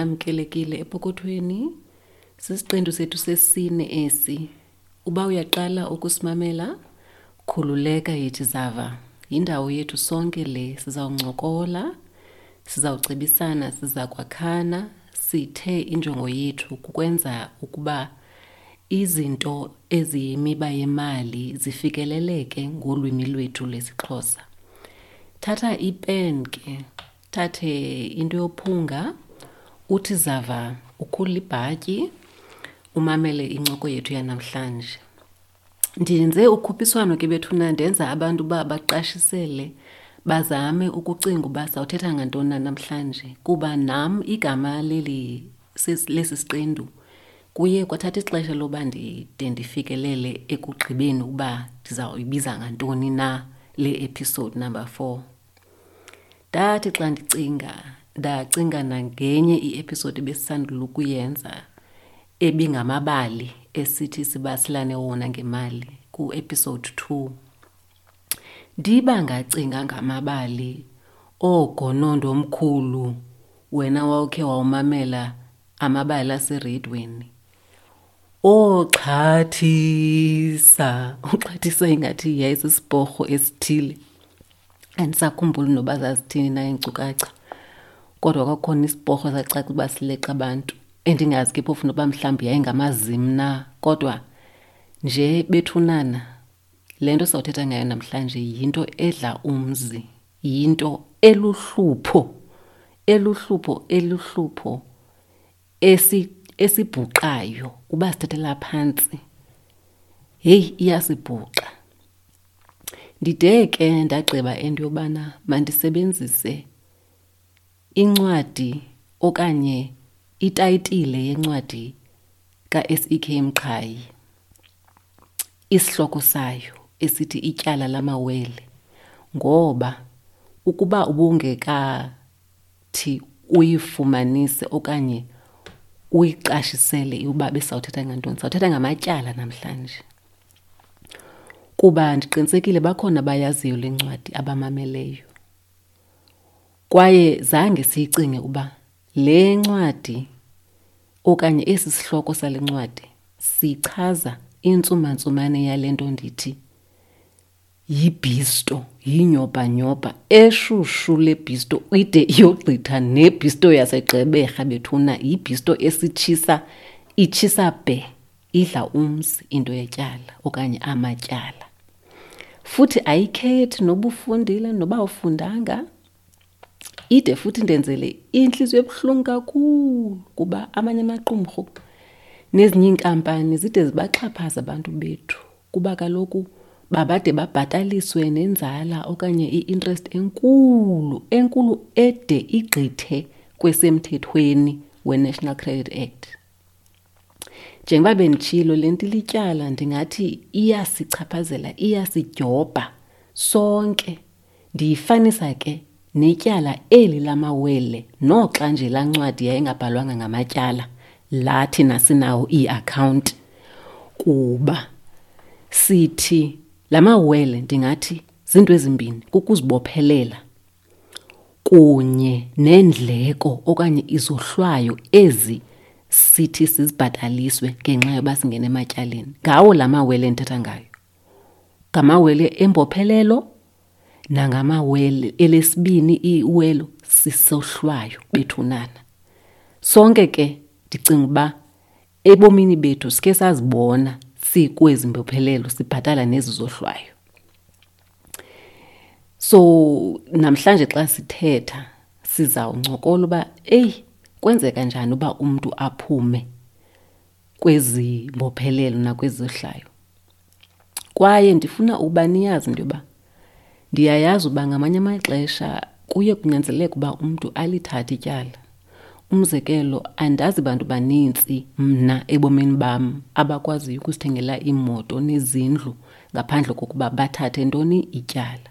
namkelekile epokothweni sisiqendu sethu sesine esi. Uba uyaqala ukusimamela khululeka yethi zava yindawo yethu sonke le sizawuncokola sizawucebisana siza kwakhana sithe injongo yethu kukwenza ukuba izinto eziyimiba yemali zifikeleleke ngolwimi lwethu lesixhosa thatha ipen ke thathe into yophunga uthi zava ukhula ibhatyi umamele incoko yethu yanamhlanje. Ndiyenze ukhuphiswano ke bethuna ndenza abantu uba baqashisele bazame ukucinga uba sawuthetha ngantoni na namhlanje kuba nam igama leli lesi siqendu kuye kwathatha ixesha loba ndide ndifikelele ekugqibeni ukuba ndizawuyibiza ngantoni na le episode number four. Ndathi xa ndicinga ndacinga nangenye iepisode ebesisandula ukuyenza ebingamabali esithi sibasilane wona ngemali ku-episode two. Ndiba ngacinga ngamabali oogonondo omkhulu wena wawukhe wawumamela amabali aseredweni oxhathisa uxhathisa ingathi yayisisiporho esithile. Andisakhumbuli noba zazithini na iinkcukacha. Kodwa kwakukhona isiporho sacaca uba sileqa abantu. Endingazi ke phofu noba mhlawumbi yayingamazim na kodwa nje bethunana le nto sawuthetha ngayo namhlanje yinto edla umzi yinto eluhlupho eluhlupho eluhlupho esibhuqayo uba sithathela phantsi. Heyi iyasibhuqa ndide ke ndagqiba into yobana mandisebenzise incwadi okanye itayitile yencwadi ka-S.E.K Mqhayi isihloko sayo esithi ityala lamawele. Ngoba ukuba ubungekathi uyifumanise okanye uyiqashisele uba besawuthetha ngantoni sawuthetha ngamatyala namhlanje. Kuba ndiqinisekile bakhona bayaziyo le ncwadi abamameleyo kwaye zange siyicinge uba le ncwadi okanye esi sihloko sale ncwadi sichaza intsumantsumane yale nto ndithi yibhisto yinyobhanyoba eshushu lebhisto ide iyogqitha nebhisto yasegqeberha bethuna yibhisto esitshisa itshisa bhe idla umzi into yetyala okanye amatyala. Futhi ayikhethi noba ufundile noba ufundanga ide futhi ndenzele intliziyo ebuhlungu kakhulu kuba amanye amaqumrhu nezinye iinkampani zide zibaxhaphaza abantu bethu kuba kaloku babade babhataliswe nenzala okanye i-interest enkulu enkulu ede igqithe kwesemthethweni we-National Credit Act. Njengoba benditshilo le nto ilityala ndingathi iyasichaphazela iyasidyobha sonke ndiyifanisa ke netyala eli lamawele noxa nje laa ncwadi yayingabhalwanga ngamatyala laa thina sinawo ii-akhawunti kuba sithi la mawele ndingathi zinto ezimbini kukuzibophelela kunye neendleko okanye izohlwayo ezi sithi sizibhataliswe ngenxa yoba singene ematyaleni. Ngawo la mawele endithetha ngayo. Ngamawele embophelelo nangamawele. Elesibini iwelo sisohlwayo bethunana sonke ke ndicinga uba ebomini bethu sikhe sazibona sikwezi mbophelelo sibhatala nezi zohlwayo. So namhlanje xa sithetha sizawuncokola uba eyi kwenzeka njani uba umntu aphume kwezi mbophelelo nakwezi zohlwayo? Kwaye ndifuna uba niyazi into yoba ndiyayazi uba ngamanye amaxesha kuye kunyanzeleka uba umntu alithathe ityala. Umzekelo andazi bantu banintsi mna ebomini bam abakwaziyo ukusithengela iimoto nezindlu ngaphandle kokuba bathathe ntoni? Ityala.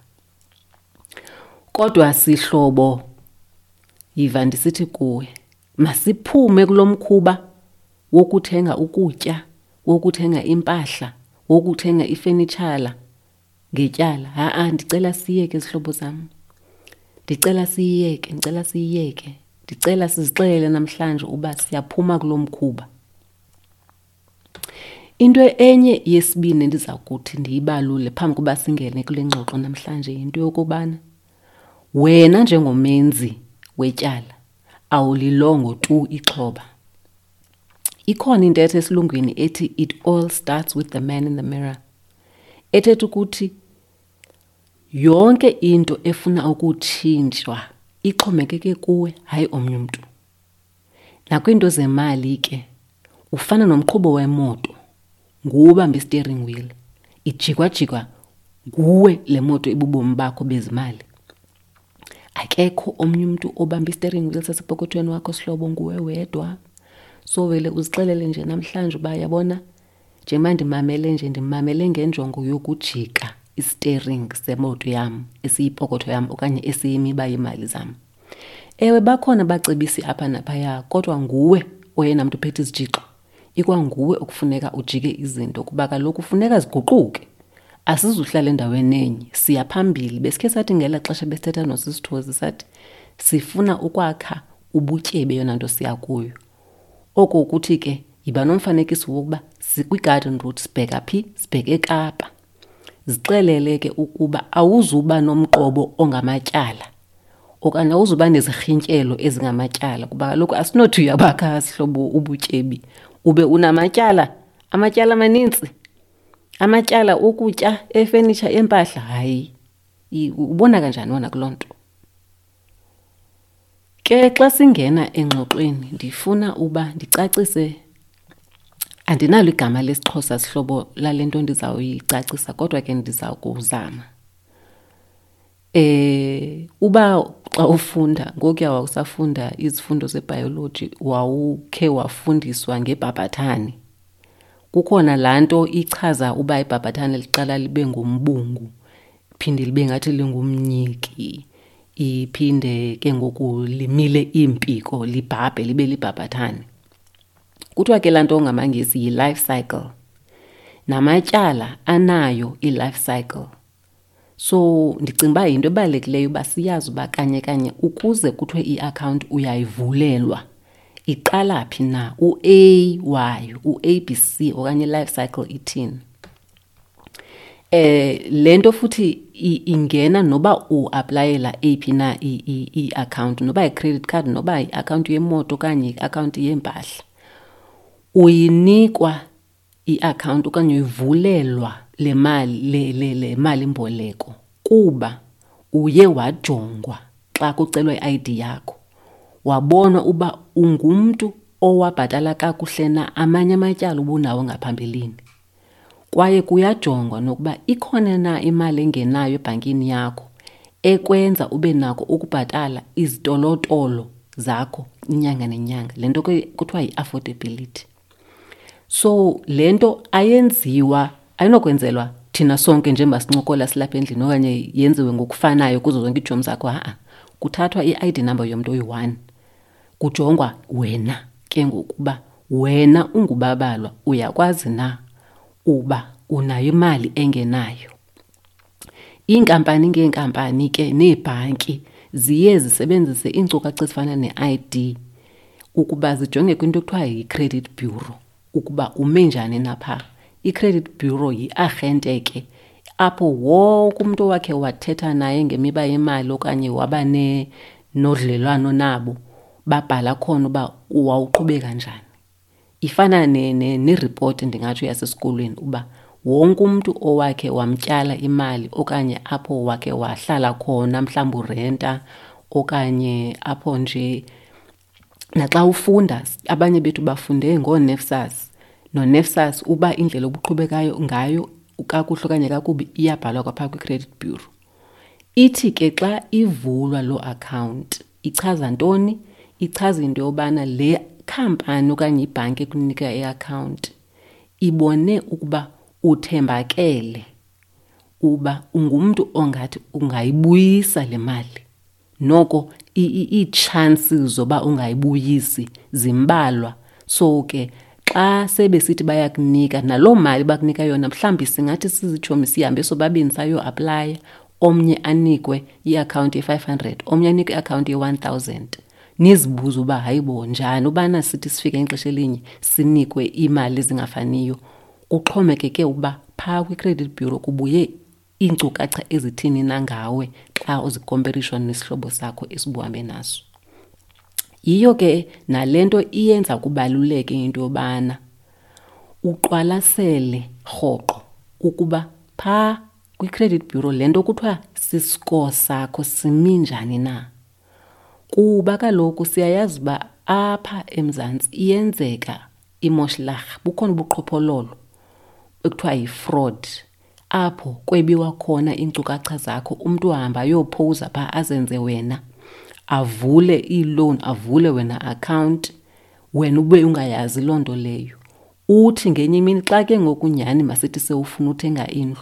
Kodwa sihlobo yiva ndisithi kuwe masiphume kulo mkhuba wokuthenga ukutya wokuthenga impahla wokuthenga ifenitshala ngetyala ha-a ndicela siyeke zihlobo zam. Ndicela siyiyeke ndicela siyiyeke ndicela sizixelele namhlanje uba siyaphuma kulo mkhuba. Into enye yesibini endiza kuthi ndiyibalule phambi koba singene kule ngxoxo namhlanje yinto yokubana wena njengomenzi wetyala awulilongo tu ixhoba. Ikhona intetho esilungwini ethi it all starts with the man in the mirror. Ethetha ukuthi yonke into efuna ukutshintshwa ixhomekeke kuwe hayi omnye umntu. Nakwiinto zemali ke ufana nomqhubo wemoto nguwe i-steering wheel ijikwajikwa nguwe le moto ibubomi bakho bezimali. Akekho omnye umntu obamba i-steering wheel sasepokothweni wakho sihlobo nguwe wedwa. So vele uzixelele nje namhlanje uba yabona njengoba ndimamele nje ndimamele ngenjongo yokujika istering semoto yam esiyipokotho yam okanye esiyimiba yemali zam. Ewe bakhona bacebisi apha naphaya kodwa nguwe oyena mntu uphethe izijixo ikwanguwe okufuneka ujike izinto kuba kaloku funeka ziguquke. Asizuhlala endaweni enye siya phambili. Besikhe sathi ngela xesha besithetha nosisithozi sathi sifuna ukwakha ubutyebi yona nto siya kuyo. Oko ukuthi ke yiba nomfanekiso wokuba sikwi-garden route sibheka phi sibheke kapa. Zixelele ke ukuba awuzuba nomqobo ongamatyala okanye awuzuba nezirhintyelo ezingamatyala kuba kaloku asinothi uyabakha sihlobo ubutyebi. Ube unamatyala amatyala amanintsi amatyala okutya efenitsha empahla hayi ubona kanjani wona kuloo nto? Ke xa singena engxoxweni ndifuna uba ndicacise andinalo igama lesixhosa sihlobo lale nto ndizawuyicacisa kodwa ke ndiza kuzama eh uba xa ufunda ngokuya wawusafunda izifundo zebhayoloji wawukhe wafundiswa ngebhabhathane kukhona laa nto ichaza uba ibhabhathane liqala libe ngumbungu iphinde libe ngathi lingumnyiki iphinde ke ngoku limile iimpiko libhabhe libe libhabhathane kuthiwa ke laa nto ngamangesi yi-life cycle. Namatyala anayo i-life cycle. So ndicinga uba yinto ebalulekileyo uba siyazi uba kanye kanye ukuze kuthiwe iakhawunti uyayivulelwa iqala phi na? U-a wayo u-a b c okanye i-life cycle ithini? Eh lento futhi ingena noba uaplayela eyiphi na i-account noba i-credit card noba i-account yemoto okanye i-account yempahla uyinikwa i-account okanye uyivulelwa le mali le, le, le mali mboleko kuba uye wajongwa xa kucelwa i-ID yakho. Wabonwa uba ungumntu owabhatala kakuhle na amanye amatyala ubunawo ngaphambilini. Kwaye kuyajongwa nokuba ikhona na imali engenayo ebhankini yakho ekwenza ube nako ukubhatala izitolotolo zakho inyanga nenyanga. Le nto kuthiwa yi-affordability so le nto ayenziwa ayinokwenzelwa thina sonke njengoba sincokola silapha endlini okanye yenziwe ngokufanayo kuzo zonke iitshomi zakho. Ha-a kuthathwa i-id number yomntu oyi-one kujongwa wena ke ngokuba wena ungubabalwa uyakwazi na uba unayo imali engenayo. Iinkampani ngeenkampani ke neebhanki ziye zisebenzise iinkcukacha ezifana ne-id ukuba zijonge kwinto ekuthiwa yi-credit bureau. Ukuba ume njani napha. I-credit bureau yi-arhente ke apho wonke umntu owakhe wathetha naye ngemiba yemali okanye waba nodlelwano nabo babhala khona uba wawuqhubeka njani. Ifana neripoti ndingatsho yasesikolweni uba wonke umntu owakhe wamtyala imali okanye apho wakhe wahlala khona mhlawumbi urenta okanye apho nje naxa ufunda abanye bethu bafunde ngoonefsas nonefsas uba indlela obuqhubekayo ngayo kakuhle okanye kakubi iyabhalwa kwaphaa kwi-credit bureau. Ithi ke xa ivulwa loo account ichaza ntoni? Ichaza into yobana le khampani okanye ibhanki ekunika iakhawunti ibone ukuba uthembakele uba ungumntu ongathi ungayibuyisa le mali. Noko iitshansi zoba ungayibuyisi zimbalwa. So ke xa sebesithi bayakunika naloo mali bakunika yona mhlawumbi singathi sizitshomi sihambe sobabini sayoaplaya omnye anikwe iakhawunti ye-five hundred omnye anikwe iakhawunti ye-one thousand. Nizibuze uba hayibo njani ubana sithi sifike ngexesha elinye sinikwe iimali ezingafaniyo? Kuxhomekeke uba phaa kwi-credit bureau kubuye iinkcukacha ezithini nangawe xa uzikomperishwa nesihlobo sakho esibuhambe naso yiyo ke nale nto iyenza kubaluleke into yobana uqwalasele rhoqo ukuba phaa kwi-credit bureau le nto kuthiwa siscore sakho simi njani na. Kuba kaloku siyayazi uba apha emzantsi iyenzeka imoshlarha bukhona ubuqhophololo ekuthiwa yi-fraud. Apho kwebiwa khona iinkcukacha zakho umntu ahamba ayophowuza phaa azenze wena avule ii-loan avule wena account wena ube ungayazi loo nto leyo. Uthi ngenye imini xa ke ngoku nyhani masithi sewufuna uthenga indlu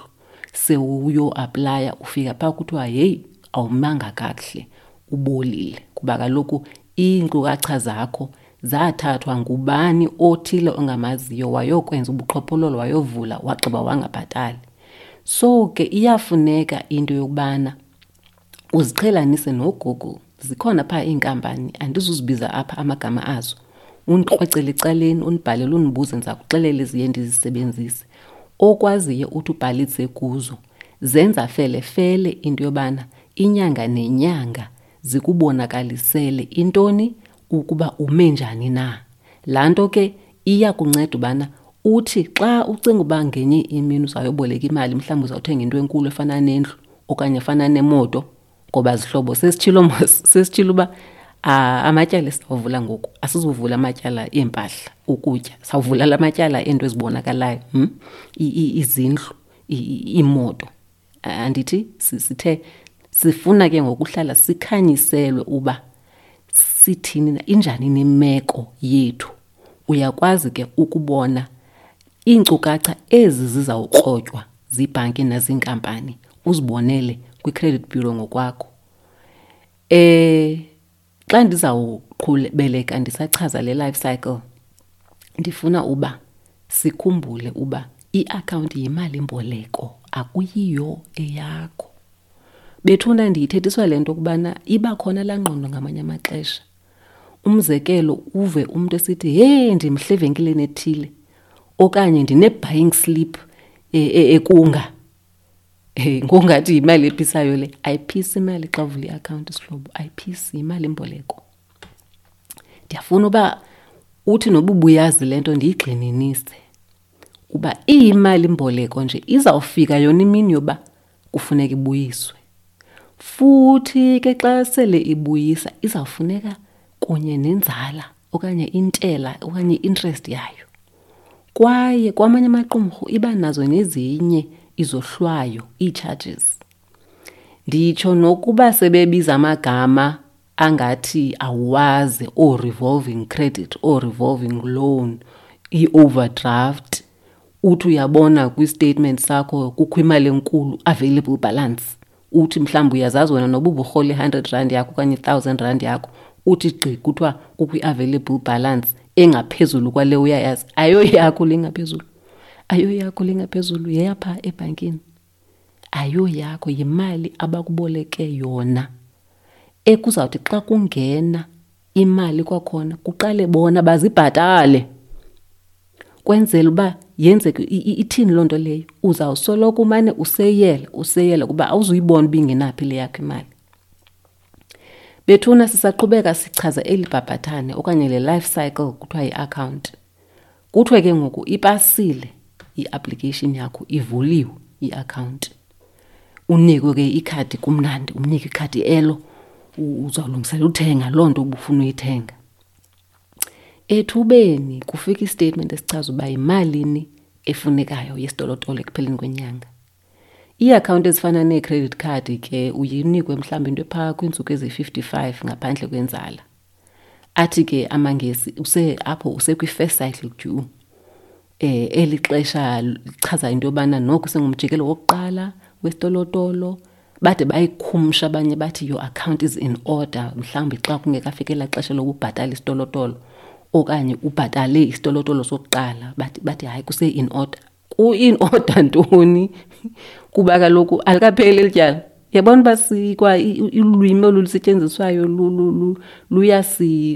sewuyoaplaya ufika phaa kuthiwa heyi awumanga kakuhle ubolile. Kuba kaloku iinkcukacha zakho zathathwa ngubani othile ongamaziyo wayokwenza ubuqhophololo wayovula wagqiba wangabhatali. So ke iyafuneka into yokubana uziqhelanise noGoogle zikhona phaa iinkampani andizuzibiza apha amagama azo. Undikrwecele ecaleni undibhalele undibuze ndiza kuxelela eziye ndizisebenzise. Okwaziyo uthi ubhalitse kuzo zenza fele fele into yobana inyanga nenyanga zikubonakalisele intoni? Ukuba ume njani na. Laa nto ke iya kunceda ubana uthi xa ucinga uba ngenye imini uzayoboleka imali mhlawumbi uzawuthenga into enkulu efana nendlu okanye efana nemoto ngoba zihlobo sesitshilo sesitshilo uba uh, amatyala esizawuvula ngoku asizuvula amatyala eempahla ukutya sawuvula la matyala eento ezibonakalayo hm? izindlu iimoto andithi sithe sifuna ke ngokuhlala sikhanyiselwe uba sithini na injani nemeko yethu uyakwazi ke ukubona iinkcukacha ezi zizawukrotywa ziibhanki naziinkampani uzibonele kwi-credit bureau ngokwakho. Eh xa ndizawuqhubeleka ndisachaza le life cycle ndifuna uba sikhumbule uba iakhawunti yimali mboleko akuyiyo eyakho. Bethuna ndiyithethiswa le nto kubana iba khona laa ngqondo ngamanye amaxesha. Umzekelo uve umntu esithi he ndimhle evenkileni ethile okanye ndine-buying slip ekunga e, ngongathi yimali ephisayo le ayiphisi imali xa uvula iakhawunti sihlobo ayiphisi yimali imboleko ndiyafuna uba uthi noba ubuyazi le nto ndiyigxininise uba iyimali mboleko nje izawufika yona imini yoba kufuneka ibuyiswe. Futhi ke xa sele ibuyisa izawufuneka kunye nenzala okanye intela okanye interest yayo. Kwaye kwamanye amaqumrhu iba nazo nezinye izohlwayo ii-charges. Nditsho nokuba sebebiza amagama angathi awazi oo-revolving credit oo-revolving loan i-overdraft uthi uyabona kwistatement sakho kukho imali enkulu available balance. Uthi mhlawumbi uyazazi wena noba uburhola i-hundred rand yakho okanye i-thousand rand yakho uthi gqi kuthiwa kukho i-available balance engaphezulu kwale uyayazi ayoyakho le ngaphezulu ayoyakho yakho ngaphezulu yeyapha ebhankini. Ayoyakho yimali abakuboleke yona. Ekuzawuthi xa kungena imali kwakhona kuqale bona bazibhatale. Kwenzela uba yenzeke ithini loo nto leyo? Uzawusoloko umane useyela useyela kuba awuzuyibona uba ingenaphi le yakho imali. Bethuna sisaqhubeka sichaza eli bhabhathane okanye le life cycle kuthiwa yi-account. Kuthiwe ke ngoku ipasile i-application yakho ivuliwe i-account. Unikwe ke ikhadi kumnandi umnike ikhadi elo uzawulungisela uthenga loo nto ubufuna uyithenga. Ethubeni kufika istatement esichaza uba yimalini efunekayo yesitolotolo ekupheleni kwenyanga. Iiakhawunti ezifana nee-credit card ke uyinikwe mhlawumbi into ephaa kwiintsuku ezi-55 ngaphandle kwenzala. Athi ke amangesi use apho usekwi-first cycle due eh eli xesha lichaza into yobana noko sengumjikelo wokuqala wesitolotolo bade bayikhumsha abanye bathi your account is in order. Mhlawumbi xa kungekafiki elaa xesha lokubhatala isitolotolo okanye ubhatale isitolotolo sokuqala bathi bathi hayi kuse-in order. Ku-in order ntoni? Kuba kaloku alikapheli eli tyala. Yabona uba sikwa ilwimi olu lisetyenziswayo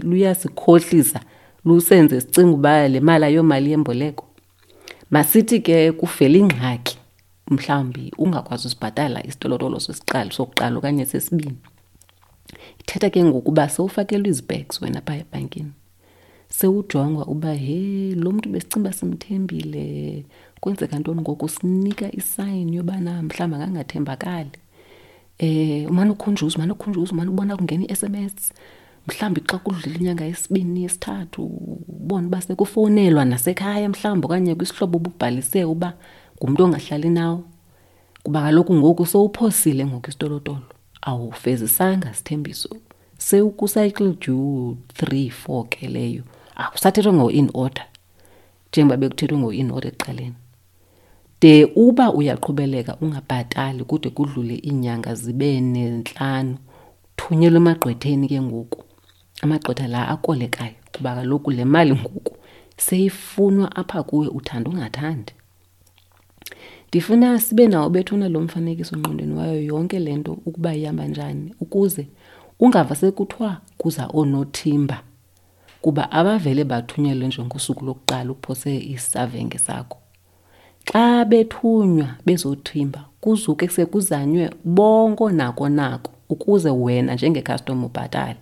luyasikhohlisa lusenze sicinga uba le mali ayomali yemboleko. Masithi ke kuvela ingxaki mhlawumbi ungakwazi usibhatala isitolotolo sesiqalo sokuqala okanye sesibini. Ithetha ke ngokuba sewufakelwe izibags wena phaa ebhankini. Sewujongwa uba he lo mntu besicinga simthembile. Kwenzeka ntoni ngoku? Sinika isayini yobana mhlawumbi angangathembakali. Eh umane ukhunjuza umane ukhunjuza umane ubona kungena i-SMS mhlawumbi xa kudlula inyanga yesibini yesithathu ubone uba sekufowunelwa nasekhaya mhlawumbi okanye kwisihlobo ububhalise uba ngumntu ongahlali nawo. Kuba kaloku ngoku sowuphosile ngoku isitolotolo. Awufezisanga sithembiso. Sewukucycle due 3 4 ke leyo. Akusathethwa ngo-in order njengoba bekuthethwe ngo-in order ekuqaleni. De uba uyaqhubeleka ungabhatali kude kudlule iinyanga zibe nentlanu thunyelwe emagqwetheni ke ngoku. Amagqwetha la akolekayo kuba kaloku le mali ngoku seyifunwa apha kuwe uthanda ungathandi. Ndifuna sibe nawo bethuna lo mfanekiso ngqondweni wayo yonke le nto ukuba ihamba njani ukuze ungava sekuthiwa kuza oonothimba kuba abavele bathunyelwe njengosuku lokuqala uphose isavenge sakho. Xa bethunywa bezothimba kuzuke sekuzanywe bonko nako nako ukuze wena njengecustomer ubhatale.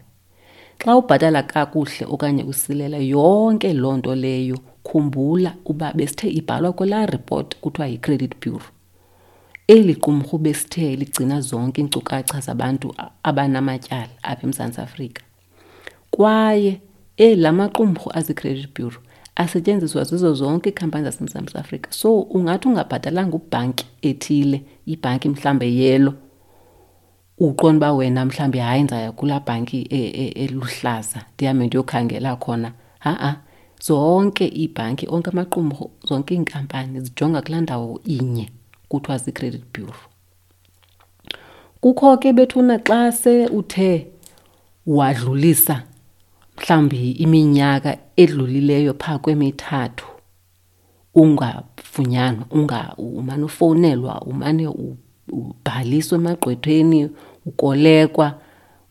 Xa ubhatala kakuhle okanye usilela yonke loo nto leyo khumbula uba besithe ibhalwa kwelaa report kuthiwa yi-credit bureau. Eli qumrhu besithe ligcina zonke iinkcukacha zabantu abanamatyala apha emzantsi afrika. Kwaye ela maqumrhu azii-credit bureau asetyenziswa zizo zonke iikhampani zasemzantsi afrika. So ungathi ungabhatalanga ubhanki ethile ibhanki mhlawumbe yelo uqonda uba wena mhlawumbi hayi ndizaya kulaa bhanki eluhlaza ndihambe ndiyokhangela khona. Ha-a zonke iibhanki onke amaqumrhu zonke iinkampani zijonga kulaa ndawo inye kuthiwa zii-credit bureau. Kukho ke bethuna xa se uthe wadlulisa mhlawumbi iminyaka edlulileyo phaa kwemithathu ungafunyanwa unga umane ufowunelwa umane ubhaliswa emagqwetheni ukolekwa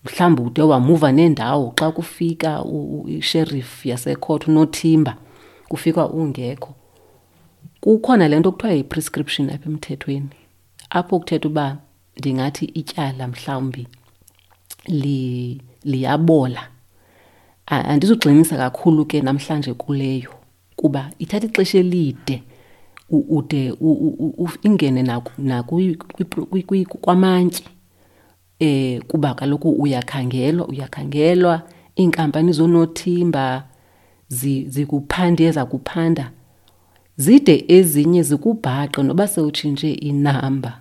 mhlawumbi ude wamuva neendawo xa kufika isheriff yasekhotho unothimba kufika ungekho. Kukhona le nto kuthiwa yi-prescription apha emthethweni apho kuthetha uba ndingathi ityala mhlawumbi liyabola. Andizugxininisa kakhulu ke namhlanje kuleyo kuba ithatha ixesha elide ude ingene kwamantyi. Eh kuba kaloku uyakhangelwa uyakhangelwa. Iinkampani zoonothimba zikuphandeza kuphanda zide ezinye zikubhaqe noba sewutshintshe inamba.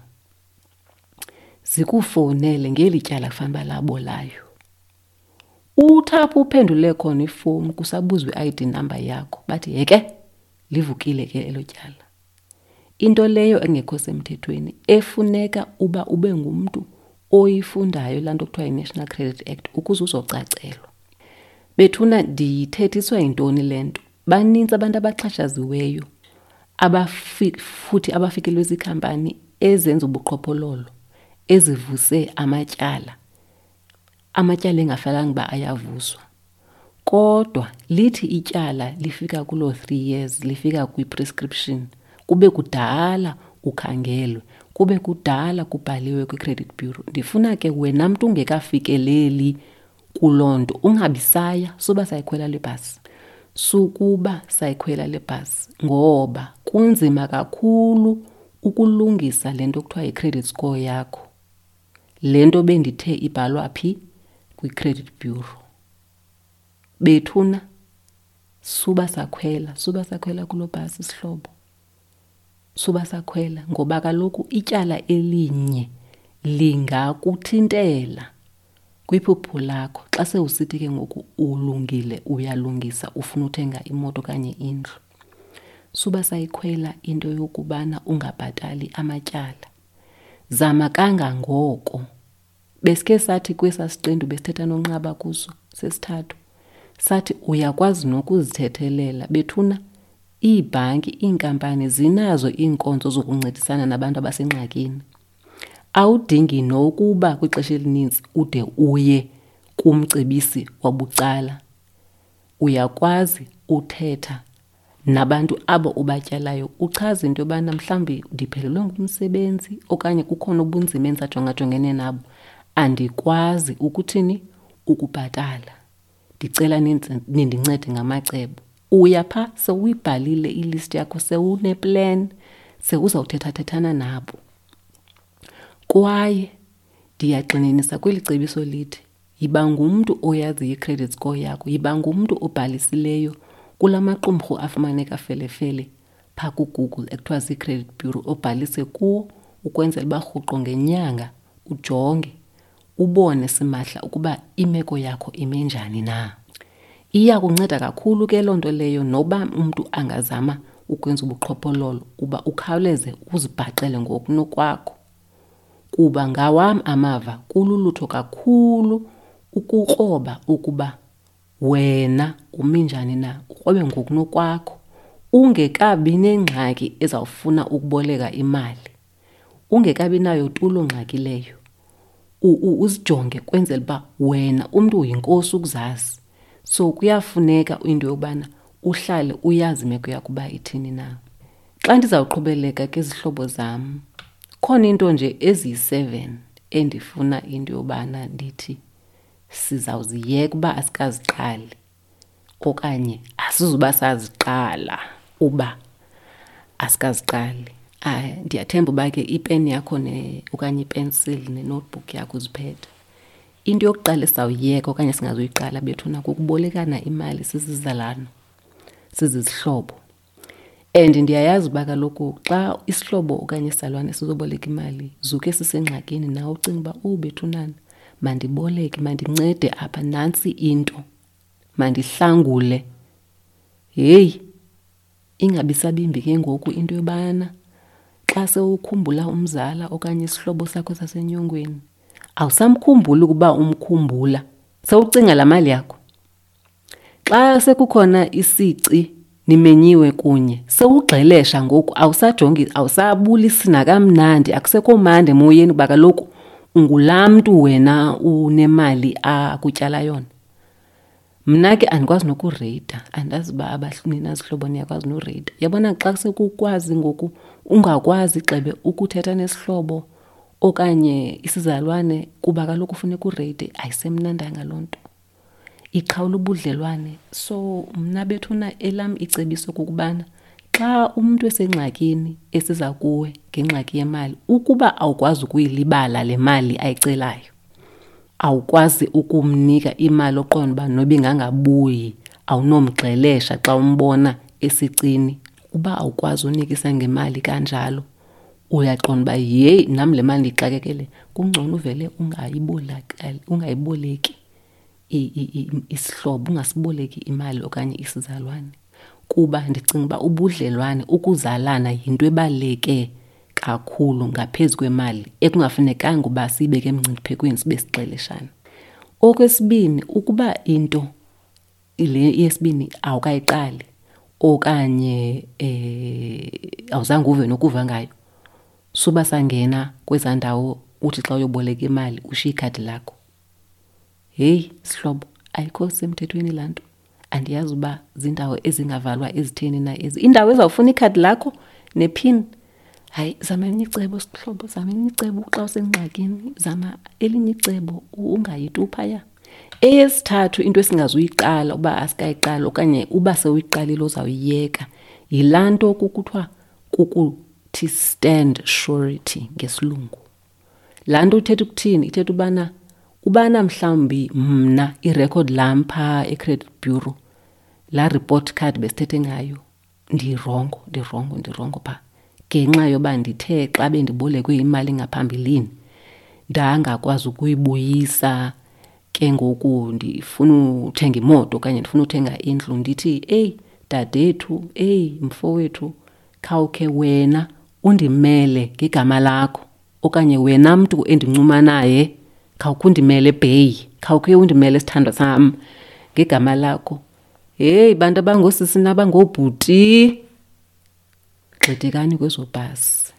Zikufowunele ngeli tyala kufanele uba labolayo uthi apho uphendule khona ifowuni kusabuzwa i-I_D number yakho bathi yeke livukile ke elo tyala. Into leyo engekho semthethweni efuneka uba ube ngumntu oyifundayo laa nto kuthiwa yi-National Credit Act ukuze uzocacelwa. Bethuna ndiyithethiswa yintoni le nto? Banintsi abantu abaxhatshaziweyo futhi abafikelwe ziikhampani ezenza ubuqhophololo ezivuse amatyala. Amatyala engafanelanga uba ayavuswa. Kodwa lithi ityala lifika kuloo three years lifika kwi-prescription kube kudala ukhangelwe kube kudala kubhaliwe kwi-credit bureau. Ndifuna ke wena mntu ungekafikeleli kuloo nto. Ungabisaya suba sayikhwela le bhasi. Sukuba sayikhwela le bhasi ngoba kunzima kakhulu ukulungisa le nto kuthiwa yi-credit score yakho. Le nto bendithe ibhalwa phi? Kwi-credit bureau. Bethuna suba sakhwela suba sakhwela kuloo bhasi sihlobo suba sakhwela ngoba kaloku ityala elinye lingakuthintela kwiphupho lakho. Xa sewusithi ke ngoku ulungile uyalungisa ufuna uthenga imoto okanye indlu suba sayikhwela into yokubana ungabhatali amatyala. Zama kangangoko besikhe sathi kwesaa siqendu besithetha nonqaba kuso sesithathu sathi uyakwazi nokuzithethelela bethuna iibhanki iinkampani zinazo iinkonzo zokuncedisana nabantu abasengxakini. Awudingi nokuba kwixesha elininzi ude uye kumcebisi wabucala. Uyakwazi uthetha nabantu abo ubatyalayo uchaze into yobana mhlawumbi ndiphelelwe ngumsebenzi okanye kukhona ubunzima endisajongajongene nabo. Andikwazi ukuthini? Ukubhatala. Ndicela nindincede ngamacebo uya phaa sewuyibhalile ilisti yakho sewuneplan sewuzawuthethathethana nabo. Kwaye ndiyagxininisa kweli cebiso lithi yiba ngumntu oyaziyo i-credit score yakho yiba ngumntu obhalisileyo kula maqumrhu afumaneka felefele phaa kugoogle ekuthiwa zii-credit bureau obhalise kuwo ukwenzela uba rhuqo ngenyanga ujonge ubone simahla ukuba imeko yakho ime njani na iya kunceda kakhulu ke loo nto leyo noba umntu angazama ukwenza ubuqhophololo uba ukhawuleze uzibhaqele ngokunokwakho. Kuba ngawam amava kululutho kakhulu ukukroba ukuba wena umi njani na ukrobe ngokunokwakho. Ungekabi nengxaki ezawufuna ukuboleka imali ungekabi nayo tulo ngxaki leyo. Uzijonge kwenzela uba wena umntu uyinkosi ukuzazi so kuyafuneka into yobana uhlale uyazi imeko yakho uba ithini na. Xa ndizawuqhubeleka ke zihlobo zam khona into nje eziyi-seven endifuna into yobana ndithi sizawuziyeka uba asikaziqali okanye asizuba saziqala uba asikaziqali. Hayi ndiyathemba uba ke ipeni yakho ne okanye ipensili nenotebook yakho uziphethe into yokuqala esizawuyeka okanye singazuyiqala bethuna kukubolekana imali sizizalana sizizihlobo. And ndiyayazi uba kaloku xa isihlobo okanye isalwane sizoboleka imali zuke sisengxakini nawe ucinga uba ubethunana mandiboleke mandincede apha nantsi into mandihlangule. Heyi ingabi sabimbi ke ngoku into yobana xa sewukhumbula umzala okanye isihlobo sakho sasenyongweni awusamkhumbuli ukuba umkhumbula. Sewucinga laa mali yakho. Xa sekukhona isici nimenyiwe kunye sewugxelesha ngoku awusajongi awusabulisi nakamnandi akusekho mandi emoyeni ukuba kaloku ungulaa mntu wena unemali akutyala yona. Mna ke andikwazi nokureyita andazi uba nina niyakwazi noreyita yabona xa sekukwazi ngoku ungakwazi gxebe ukuthetha nesihlobo okanye isizalwane kuba kaloku ufuneka ureyite ayisemnandanga loo nto. Iqhawula ubudlelwane. So mna bethuna elam icebiso kukubana xa umntu esengxakini esiza kuwe ngengxaki yemali ukuba awukwazi ukuyilibala le mali ayicelayo awukwazi ukumnika imali oqonda uba noba ingangabuyi awunomgxelesha xa umbona esicini uba awukwazi unikisa ngemali kanjalo. Uyaqonda uba yeyi nam le mali ndiyixakekele kungcono uvele ungayiboleki isihlobo ungasiboleki imali okanye isizalwane. Kuba ndicinga uba ubudlelwane ukuzalana yinto ebaluleke kakhulu ngaphezu kwemali ekungafunekanga uba siyibeke emngciphekweni sibe sixeleshana. Okwesibini ukuba into le yesibini awukayiqali okanye eh awuzange uve nokuva ngayo suba sangena kwezaa ndawo uthi xa uyoboleka imali ushiye ikhadi lakho. Heyi sihlobo ayikho semthethweni laa nto. Andiyazi uba ziindawo ezingavalwa ezitheni na ezi. Indawo ezawufuna ikhadi lakho nephini hayi zama elinye icebo sihlobo zama elinye icebo xa usengxakini zama elinye icebo ungayiti phaya eyesithathu into esingazuyiqala uba asikayiqala okanye uba sewuyiqalile uzawuyiyeka yilaa nto kukuthiwa kukuthi stand surety ngesilungu. Laa nto uthetha ukuthini? Ithetha ubana ubana mhlawumbi mna irekhodi lam phaa e-credit bureau laa report card besithethe ngayo ndirongo ndirongo ndirongo phaa ngenxa yoba ndithe xa bendibolekwe imali ngaphambilini ndangakwazi ukuyibuyisa. Ke ngoku ndifuna uthenga imoto okanye ndifuna uthenga indlu ndithi eyi dadethu eyi mfowethu khawukhe wena undimele ngegama lakho okanye wena mntu endincuma naye khawukho undimele ebheyi khawukhe undimele sithandwa sam ngegama lakho. Heyi bantu abangoosisi nabangoobhuti gxidekani kwezo bhasi.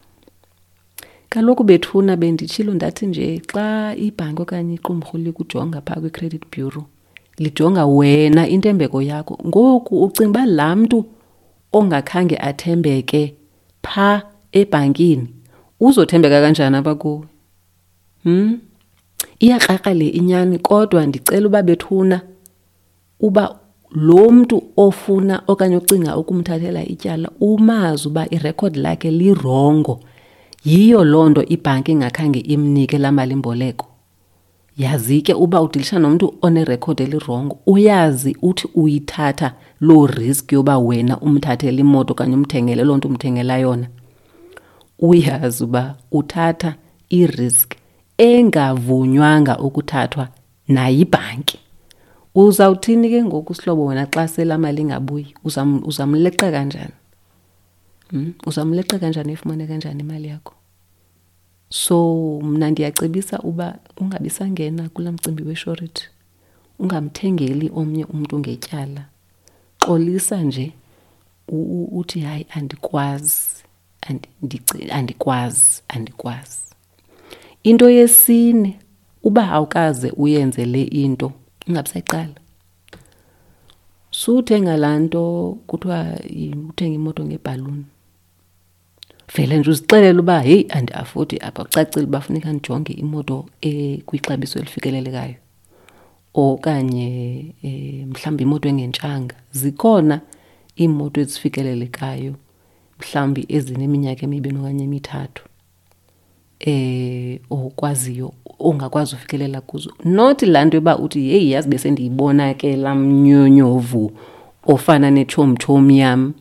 Kaloku bethuna benditshilo ndathi nje xa ibhanki okanye iqumrhu likujonga phaa kwi-credit bureau lijonga wena intembeko yakho. Ngoku ucinga uba laa mntu ongakhange athembeke phaa ebhankini uzothembeka kanjani apha kuwe hm iyakraka le inyani kodwa ndicela uba bethuna uba lo mntu ofuna okanye ocinga ukumthathela ityala umazi uba irekhodi lakhe lirongo. Yiyo loo nto ibhanki ingakhange imnike laa malimboleko. Yazi ke uba udilisha nomntu onerekhodi elirongo uyazi uthi uyithatha loo risk yoba wena umthathele imoto okanye umthengele loo nto umthengela yona. Uyazi uba uthatha irisk engavunywanga ukuthathwa nayibhanki. Uzawuthini ke ngoku sihlobo wena xa selamali ingabuyi? Uzamleqa kanjani? Hmm? uzamleqa kanjani? Ifumane kanjani imali yakho? So mna ndiyacebisa uba ungabisangena kula mcimbi weshoriti ungamthengeli omnye umntu ngetyala. Xolisa nje uthi hayi andikwazi andikwazi andikwazi. Into yesine uba awukaze uyenze le into ungabisayiqala suthenga laa nto kuthiwa uthenga imoto ngebhaluni. Vele nje uzixelela uba heyi andiafodi apha kucacile uba funeka ndijonge imoto ekwixabiso elifikelelekayo. Okanye um mhlawumbi imoto engentshanga zikhona iimoto ezifikelelekayo mhlawumbi ezineminyaka emibini okanye emithathu eh okwaziyo ongakwazi ufikelela kuzo. Not laa nto yoba uthi yeyi yazi bese ndiyibona ke laa mnyonyovu ofana netshomtshomi yam.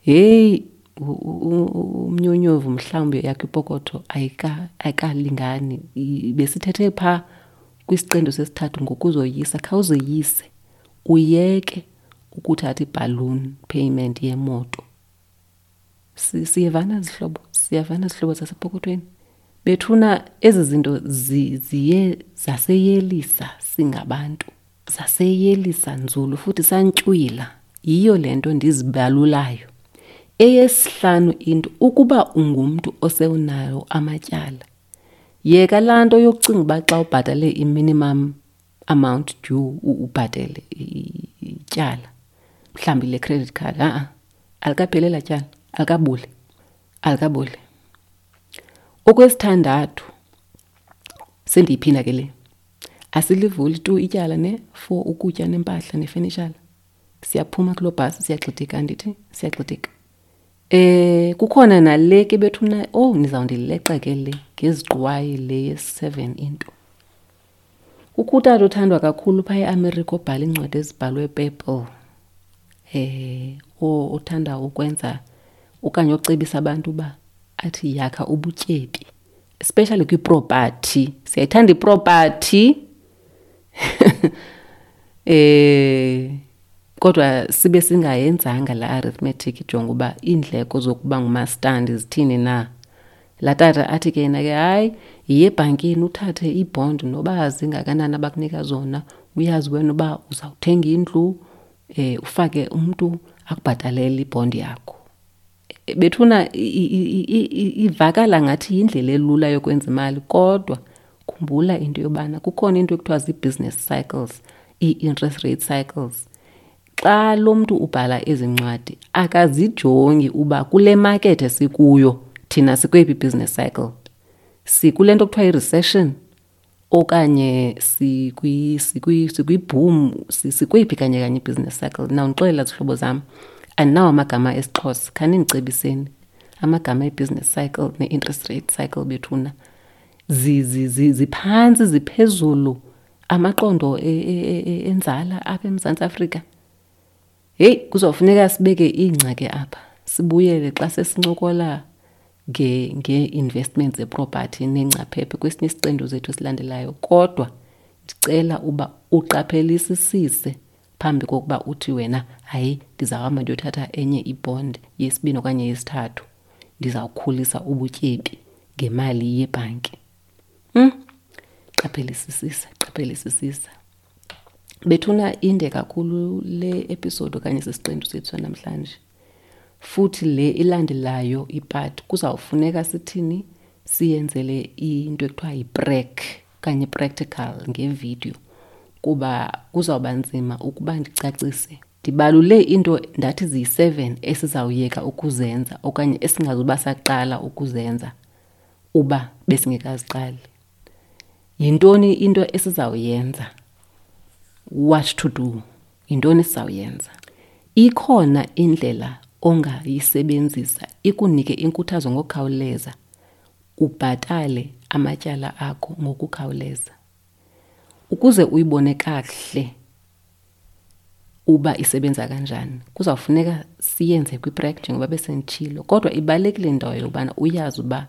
Heyi umnyonyovu mhlawumbi yakho ipokotho ayikalingani. Besithethe phaa kwisiqendo sesithathu ngokuzoyisa khawuzoyise uyeke ukuthatha ibhalloon payment yemoto siyevana zihlobo siyavana zihlobo zasepokothweni bethuna ezi zinto ziye zaseyelisa singabantu zaseyelisa nzulu futhi santywila yiyo le nto ndizibalulayo. Eyesihlanu into ukuba ungumntu osewunayo amatyala yeka laa nto yokucinga uba xa ubhatale i-minimum amount due ubhatele ityala mhlawumbi le credit card a-a alikaphelela tyala. Alikabuli alikabuli okwesithandathu sendiyiphinda ke le asilivuli tu ityala ne for ukutya nempahla nefenishala siyaphuma kuloo bhasi siyaxidika ndithi siyaxidika Eh kukhona nale ke bethuna oh nizawundileqa ke le ngeziqwayi le ye-seven into. Kukho utata othandwa kakhulu phaa eamerika obhala iincwadi ezibhalwe Purple. Eh othanda ukwenza okanye ocebisa abantu uba athi yakha ubutyebi. Especially kwipropathi Siyayithanda ipropathi eh kodwa sibe singayenzanga la arithmetic ijonga uba iindleko zokuba ngumastandi zithini na. Laa tata athi ke yena ke hayi yiye ebhankini uthathe ibhondi noba zingakanani abakunika zona. Uyazi wena uba uzawuthenga indlu um ufake umntu akubhatalele ibhondi yakho bethuna ivakala ngathi yindlela elula yokwenza imali kodwa khumbula into yobana kukhona into ekuthiwa zii-business cycles ii-interest rate cycles. Xa lo mntu ubhala ezi ncwadi akazijongi uba kule makethe esikuyo thina sikwephi i-business cycle. Sikule nto kuthiwa i-recession okanye sikwibhoom sikwephi kanye kanye i-business cycle. Nawundixelela zihlobo zam andinawo amagama esixhosa. Khanindicebiseni amagama e-business cycle ne-interest rate cycle bethuna. Ziphantsi ziphezulu amaqondo e, e, e, enzala apha emzantsi afrika. Heyi kuzawufuneka sibeke iingxaki apha. Sibuyele xa sesincokola ngee-investments zeproperty nengcaphephe kwesinye isiqendu zethu esilandelayo. Kodwa ndicela uba uqaphelisisise phambi kokuba uthi wena hayi ndizawuhamba ndiyothatha enye ibhondi yesibini okanye yesithathu ndizawukhulisa ubutyebi ngemali yebhanki. Hm qaphelisisisa qaphelisisisa. Bethuna inde kakhulu le episode okanye sisiqendu sethu namhlanje futhi le ilandelayo ipart kuzawufuneka sithini? Siyenzele into ekuthiwa yiprek okanye practical ngevidiyo. Kuba kuzawuba nzima ukuba ndicacise ndibalule into ndathi ziyi-seven esizawuyeka ukuzenza okanye esingazuba saqala ukuzenza uba besingekaziqali. Yintoni into esizawuyenza? What to do? Yintoni esizawuyenza? Ikhona indlela ongayisebenzisa ikunike inkuthazo ngokukhawuleza ubhatale amatyala akho ngokukhawuleza. Ukuze uyibone kahle uba isebenza kanjani. Kuzawufuneka siyenze kwiprek njengoba besenditshilo kodwa ibalulekile ndawo yokubana uyazi uba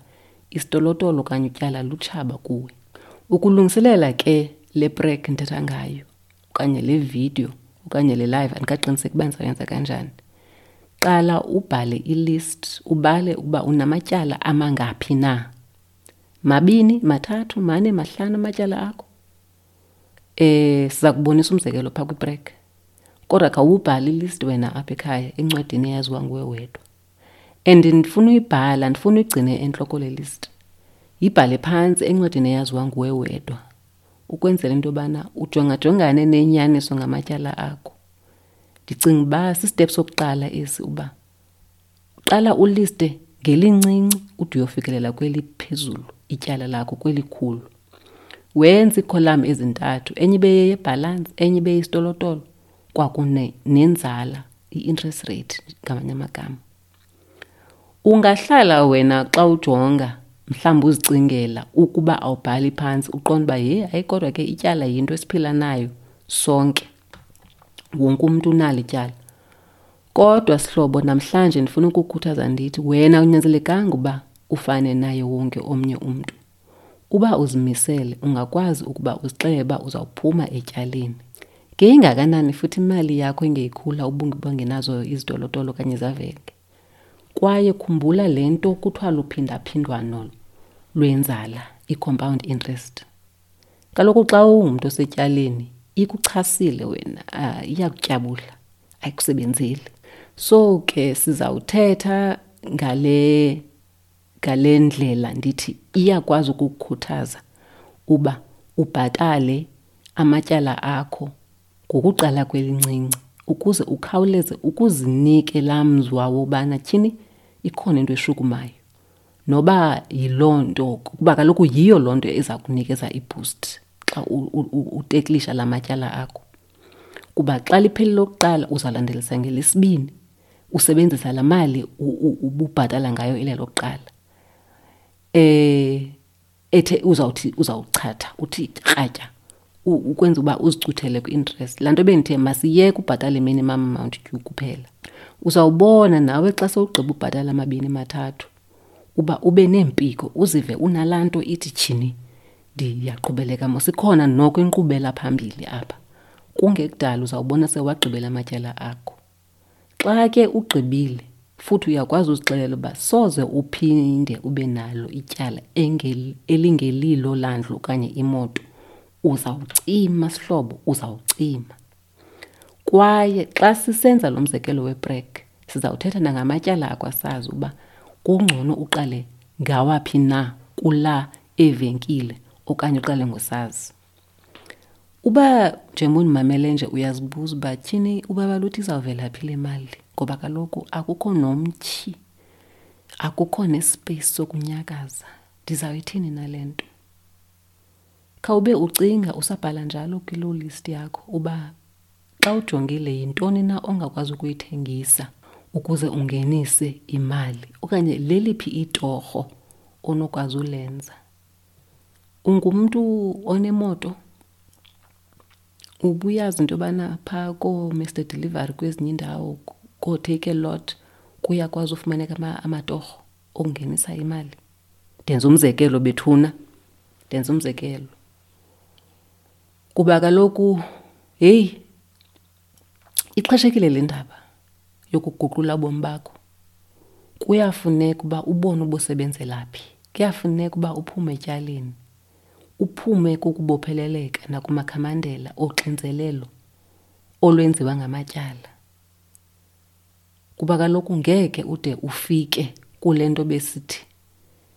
isitolotolo okanye utyala lutshaba kuwe. Ukulungiselela ke le prek ndithetha ngayo okanye le vidiyo okanye le live andikaqiniseki uba ndizawuyenza kanjani. Qala ubhale ilist ubale uba unamatyala amangaphi na. Mabini mathathu mane mahlanu amatyala akho eh siza kubonisa umzekelo phaa kwibrek kodwa khawubhale ilist wena apha ekhaya encwadini eyaziwa nguwe wedwa. And ndifuna uyibhala ndifuna uyigcine entloko le list. Yibhale phantsi encwadini eyaziwa nguwe wedwa ukwenzela into yobana ujongajongane nenyaniso ngamatyala akho. Ndicinga uba sistep sokuqala esi uba qala uliste ngelincinci ude uyofikelela kweli phezulu ityala lakho kwelikhulu. Wenze iikholam ezintathu enye ibe yeyebhalansi enye ibe yisitolotolo kwakune nenzala i-interest rate ngamanye amagama. Ungahlala wena xa ujonga mhlawumbi uzicingela ukuba awubhali phantsi uqonda uba ye hayi kodwa ke ityala yinto esiphila nayo sonke. Wonke umntu unalo ityala. Kodwa sihlobo namhlanje ndifuna ukukhuthaza ndithi wena unyanzelekanga uba ufane naye wonke omnye umntu uba uzimisele ungakwazi ukuba uzixelele uzawuphuma etyaleni. Ngeyingakanani futhi imali yakho engeyikhula ubungenazo izitolotolo okanye zaveke. kwaye khumbula le nto kuthiwa luphindaphindwano lwenzala i-compound interest. Kaloku xa ungumntu osetyaleni ikuchasile wena uh, iyakutyabula ayikusebenzeli. So ke sizawuthetha ngale ngale ndlela ndithi iyakwazi ukukukhuthaza uba ubhatale amatyala akho ngokuqala kwelincinci ukuze ukhawuleze ukuzinike laa mzwa wobana tyhini ikhona into eshukumayo. Noba yiloo nto kuba kaloku yiyo loo nto eza kunikeza iboost xa uteklisha la matyala akho. Kuba xa lipheli lokuqala uzawulandelisa ngelesibini usebenzisa la mali ububhatala ngayo ile lokuqala eh ethe uzawuthi uzawuchatha uthi kratya ukwenza uba uzicuthele kwi-interest. Laa nto bendithe masiyeke ubhatale minimum amount due kuphela. Uzawubona nawe xa sowugqiba ubhatala amabini mathathu uba ube neempiko uzive unalaa nto ithi tshini ndiyaqhubeleka mosikhona noko inkqubela phambili apha. Kungekudala uzawubona sewagqibela amatyala akho. Xa ke ugqibile futhi uyakwazi uzixelela uba soze uphinde ube nalo ityala elingelilo landlu okanye imoto. Uzawucima sihlobo uzawucima. Kwaye xa sisenza lo mzekelo weprek sizawuthetha nangamatyala akwasazi uba kungcono uqale ngawaphi na kula evenkile okanye uqale ngosazi. Uba njengoba nje uyazibuza uba tyhini uba baluthi izawuvela phi le mali ngoba kaloku akukho nomtyhi akukho nespace sokunyakaza. Ndizawuyithini nale nto? Khawube ucinga usabhala njalo kwiloo list yakho uba xa ujongile yintoni na ongakwazi ukuyithengisa ukuze ungenise imali okanye leliphi itorho onokwazi ulenza. Ungumntu onemoto ubuyazi into yobana phaa koo-mr delivery kwezinye iindawo a lot kuyakwazi ufumaneka amatorho okungenisa imali. Ndenza umzekelo bethuna. Ndenza umzekelo. Kuba kaloku heyi ixheshekile le ndaba yokuguqula ubomi bakho. Kuyafuneka uba ubone ubusebenzela phi. Kuyafuneka uba uphume etyaleni uphume kukubopheleleka nakumakhamandela oxinzelelo olwenziwa ngamatyala kuba kaloku ngeke ude ufike kule nto besithi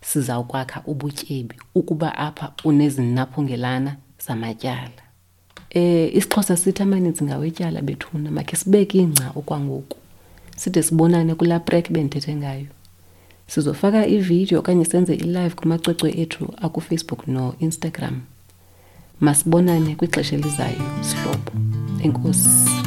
sizawukwakha ubutyebi ukuba apha unezinaphungelana zamatyala. Eh isixhosa sithi amaninzi ngawetyala bethuna makhe sibeke ingca okwangoku side sibonane kulaa prek bendithethe ngayo. Sizofaka ividiyo okanye senze ilive kumacwecwe ethu akufacebook no-instagram. Masibonane kwixesha elizayo sihlobo. Enkosi